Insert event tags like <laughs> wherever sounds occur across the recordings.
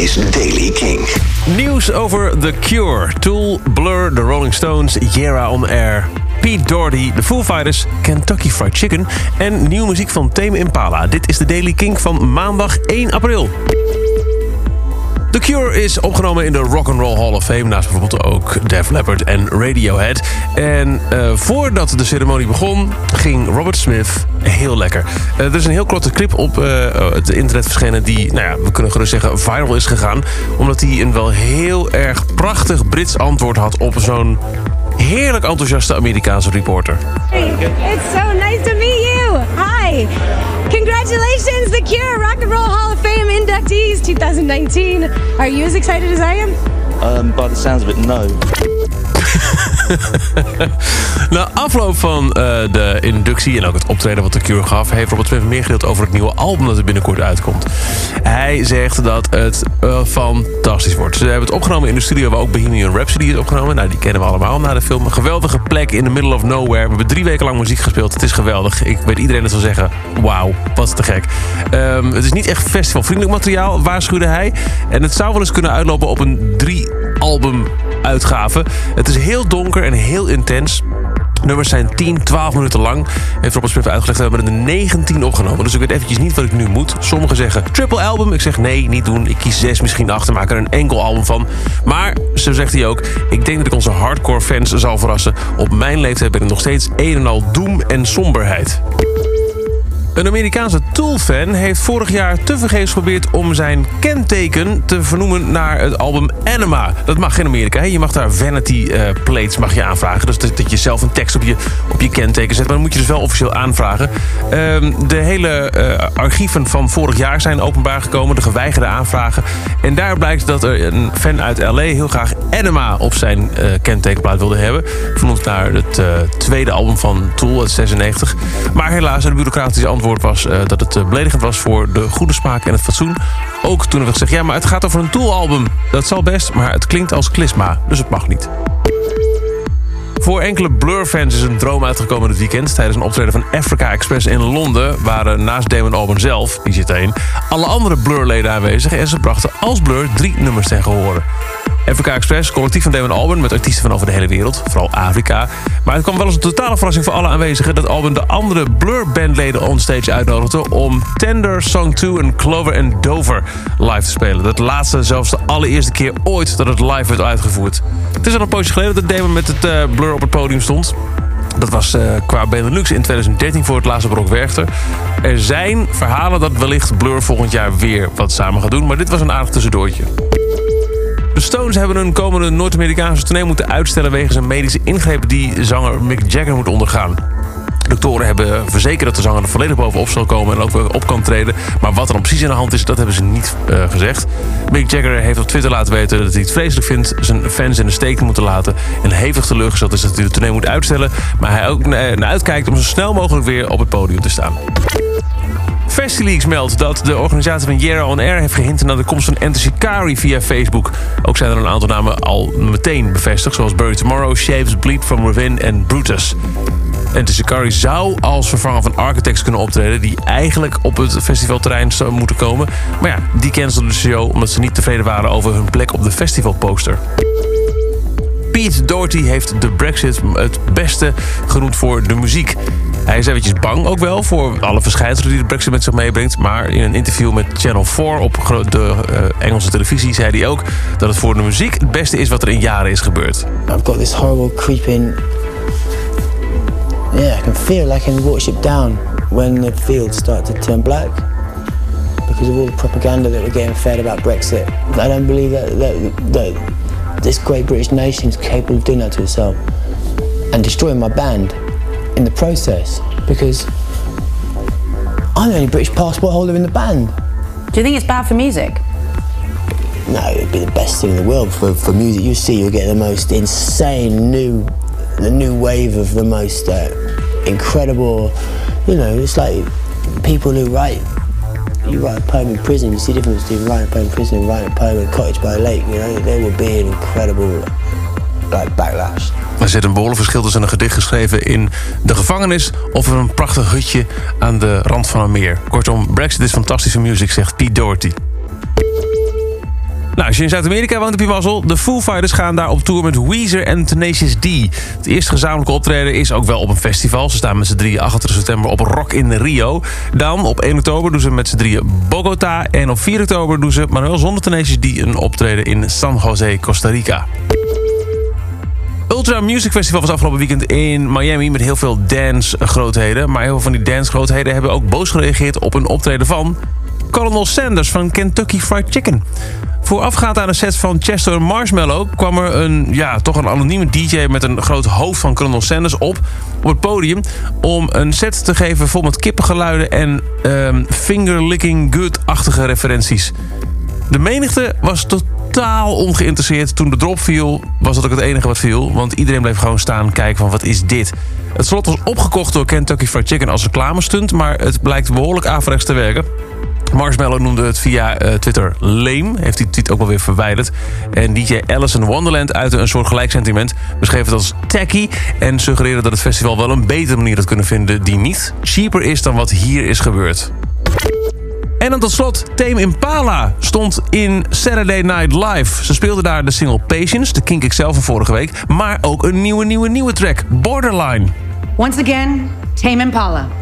is Daily King. Nieuws over The Cure, Tool, Blur, The Rolling Stones, Yera on Air, Pete Doherty, The Foo Fighters, Kentucky Fried Chicken en nieuwe muziek van Tame Impala. Dit is de Daily King van maandag 1 april. Cure is opgenomen in de Rock and Roll Hall of Fame. Naast bijvoorbeeld ook Def Leppard en Radiohead. En uh, voordat de ceremonie begon, ging Robert Smith heel lekker. Uh, er is een heel korte clip op uh, het internet verschenen... die, nou ja, we kunnen gerust zeggen, viral is gegaan. Omdat hij een wel heel erg prachtig Brits antwoord had... op zo'n heerlijk enthousiaste Amerikaanse reporter. Hey, it's so nice to meet you. Hi. Congratulations, The Cure Rock and Roll Hall of Fame inductees 2019. Are you as excited as I am? Um, by the sounds of it, no. <laughs> Na afloop van uh, de inductie en ook het optreden wat de Cure gaf... heeft Robert meer gedeeld over het nieuwe album dat er binnenkort uitkomt. Hij zegt dat het uh, fantastisch wordt. Ze hebben het opgenomen in de studio waar ook Bohemian Rhapsody is opgenomen. Nou, die kennen we allemaal na de film. Een geweldige plek in the middle of nowhere. We hebben drie weken lang muziek gespeeld. Het is geweldig. Ik weet iedereen het zal zeggen. Wauw, wat te gek. Um, het is niet echt festivalvriendelijk materiaal, waarschuwde hij. En het zou wel eens kunnen uitlopen op een drie-album uitgave. Het is heel donker en heel intens. Nummers zijn 10, 12 minuten lang. Heeft Robert Smith uitgelegd. We hebben er 19 opgenomen. Dus ik weet eventjes niet wat ik nu moet. Sommigen zeggen triple album. Ik zeg nee, niet doen. Ik kies 6 misschien achter. Maak er een enkel album van. Maar, zo zegt hij ook... Ik denk dat ik onze hardcore fans zal verrassen. Op mijn leeftijd ben ik nog steeds een en al doem en somberheid. Een Amerikaanse Tool-fan heeft vorig jaar tevergeefs geprobeerd om zijn kenteken te vernoemen naar het album Anima. Dat mag in Amerika. Hè? Je mag daar vanity uh, plates mag je aanvragen. Dus dat, je zelf een tekst op je, op je kenteken zet. Maar dan moet je dus wel officieel aanvragen. Uh, de hele uh, archieven van vorig jaar zijn openbaar gekomen. De geweigerde aanvragen. En daar blijkt dat er een fan uit L.A. heel graag Anima op zijn uh, kentekenplaat wilde hebben. Vernoemd naar het tweede album van Tool uit 96. Maar helaas, een bureaucratische antwoord was uh, dat het uh, beledigend was voor de goede smaak en het fatsoen. Ook toen we gezegd, ja, maar het gaat over een Tool-album. Dat zal best, maar het klinkt als klisma, dus het mag niet. Voor enkele Blur-fans is een droom uitgekomen dit weekend... tijdens een optreden van Africa Express in Londen... waren naast Damon Albarn zelf, die zit daarin... alle andere Blur-leden aanwezig... en ze brachten als Blur drie nummers ten gehore. FK Express, collectief van Damon Albarn... met artiesten van over de hele wereld, vooral Afrika. Maar het kwam wel eens een totale verrassing voor alle aanwezigen... dat Albarn de andere Blur-bandleden onstage uitnodigde... om Tender, Song 2 en Clover and Dover live te spelen. Dat laatste zelfs de allereerste keer ooit dat het live werd uitgevoerd. Het is al een poosje geleden dat Damon met het uh, Blur op het podium stond... Dat was uh, qua Benelux in 2013 voor het laatste Brok Werchter. Er zijn verhalen dat wellicht Blur volgend jaar weer wat samen gaat doen... maar dit was een aardig tussendoortje. De Stones hebben hun komende Noord-Amerikaanse tournee moeten uitstellen... wegens een medische ingreep die zanger Mick Jagger moet ondergaan. Doktoren hebben verzekerd dat de zanger er volledig bovenop zal komen en ook weer op kan treden. Maar wat er dan precies in de hand is, dat hebben ze niet uh, gezegd. Mick Jagger heeft op Twitter laten weten dat hij het vreselijk vindt zijn fans in de steek te moeten laten. En hevig teleurgesteld is dat hij de tournee moet uitstellen. Maar hij ook naar uitkijkt om zo snel mogelijk weer op het podium te staan. FestiLeaks meldt dat de organisatie van Yera On Air heeft gehint naar de komst van Enter Shikari via Facebook. Ook zijn er een aantal namen al meteen bevestigd, zoals Bury Tomorrow, Shapes, Bleed From Within en Brutus. Enter Shikari zou als vervanger van Architects kunnen optreden... die eigenlijk op het festivalterrein zou moeten komen. Maar ja, die cancelden de show omdat ze niet tevreden waren over hun plek op de festivalposter. Pete Doherty heeft de Brexit het beste genoemd voor de muziek. Hij is eventjes bang ook wel voor alle verschijnselen die de Brexit met zich meebrengt. Maar in een interview met Channel 4 op de uh, Engelse televisie zei hij ook dat het voor de muziek het beste is wat er in jaren is gebeurd. I've got this horrible creeping. Yeah, I can feel I can it down when the fields start to turn black. Because of all the propaganda that we're getting fed about Brexit. I don't believe that, that, that this great British nation is capable of doing that to itself and destroying my band in the process because I'm the only British passport holder in the band. Do you think it's bad for music? No, it'd be the best thing in the world for, for music. You see, you'll get the most insane new, the new wave of the most uh, incredible. You know, it's like people who write. You write a poem in prison. You see the difference between writing a poem in prison and writing a poem in a cottage by a lake. You know, there will be an incredible Er zit een behoorlijk verschil tussen een gedicht geschreven in de gevangenis... of een prachtig hutje aan de rand van een meer. Kortom, Brexit is fantastische muziek, zegt Pete Doherty. Nou, als je in Zuid-Amerika woont, heb je mazzel. De Foo Fighters gaan daar op tour met Weezer en Tenacious D. Het eerste gezamenlijke optreden is ook wel op een festival. Ze staan met z'n drieën 28 september op Rock in Rio. Dan op 1 oktober doen ze met z'n drieën Bogota. En op 4 oktober doen ze, maar wel zonder Tenacious D... een optreden in San Jose, Costa Rica. Ultra Music Festival was afgelopen weekend in Miami met heel veel dance-grootheden. Maar heel veel van die dance-grootheden hebben ook boos gereageerd op een optreden van Colonel Sanders van Kentucky Fried Chicken. Voorafgaand aan een set van Chester Marshmallow kwam er een, ja, toch een anonieme DJ met een groot hoofd van Colonel Sanders op op het podium om een set te geven vol met kippengeluiden en um, finger-licking good-achtige referenties. De menigte was totaal ongeïnteresseerd. Toen de drop viel, was dat ook het enige wat viel. Want iedereen bleef gewoon staan kijken van wat is dit? Het slot was opgekocht door Kentucky Fried Chicken als reclamestunt... maar het blijkt behoorlijk averechts te werken. Marshmallow noemde het via uh, Twitter lame. Heeft die tweet ook wel weer verwijderd. En DJ Alice Wonderland uitte een soort gelijk sentiment. Beschreef het als tacky. En suggereerde dat het festival wel een betere manier had kunnen vinden... die niet cheaper is dan wat hier is gebeurd. En dan tot slot, Tame Impala stond in Saturday Night Live. Ze speelde daar de single Patience, de Kink XL van vorige week... maar ook een nieuwe, nieuwe, nieuwe track, Borderline. Once again, Tame Impala.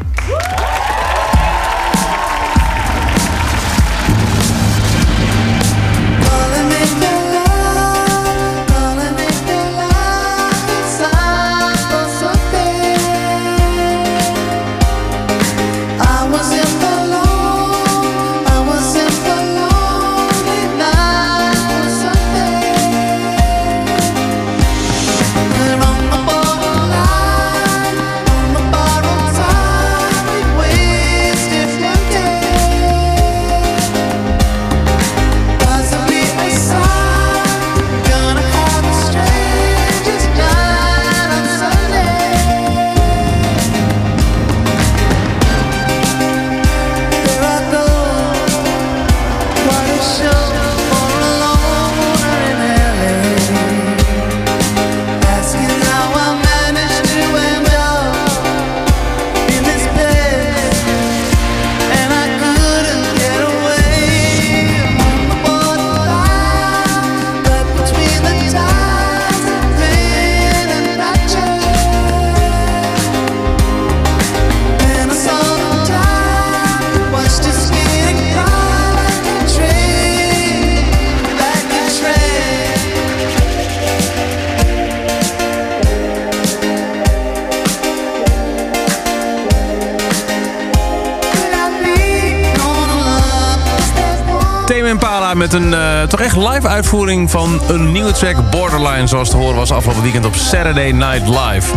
Met een uh, toch echt live uitvoering van een nieuwe track Borderline... zoals te horen was afgelopen weekend op Saturday Night Live.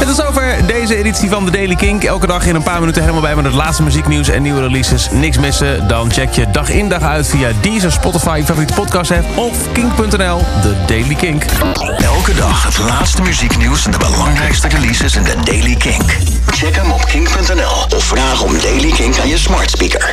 Het is over deze editie van The Daily Kink. Elke dag in een paar minuten helemaal bij met het laatste muzieknieuws en nieuwe releases. Niks missen, dan check je dag in dag uit via Deezer, Spotify, je favoriete podcast app of kink.nl, The Daily Kink. Elke dag het laatste muzieknieuws en de belangrijkste releases in The Daily Kink. Check hem op kink.nl of vraag om Daily Kink aan je smart speaker.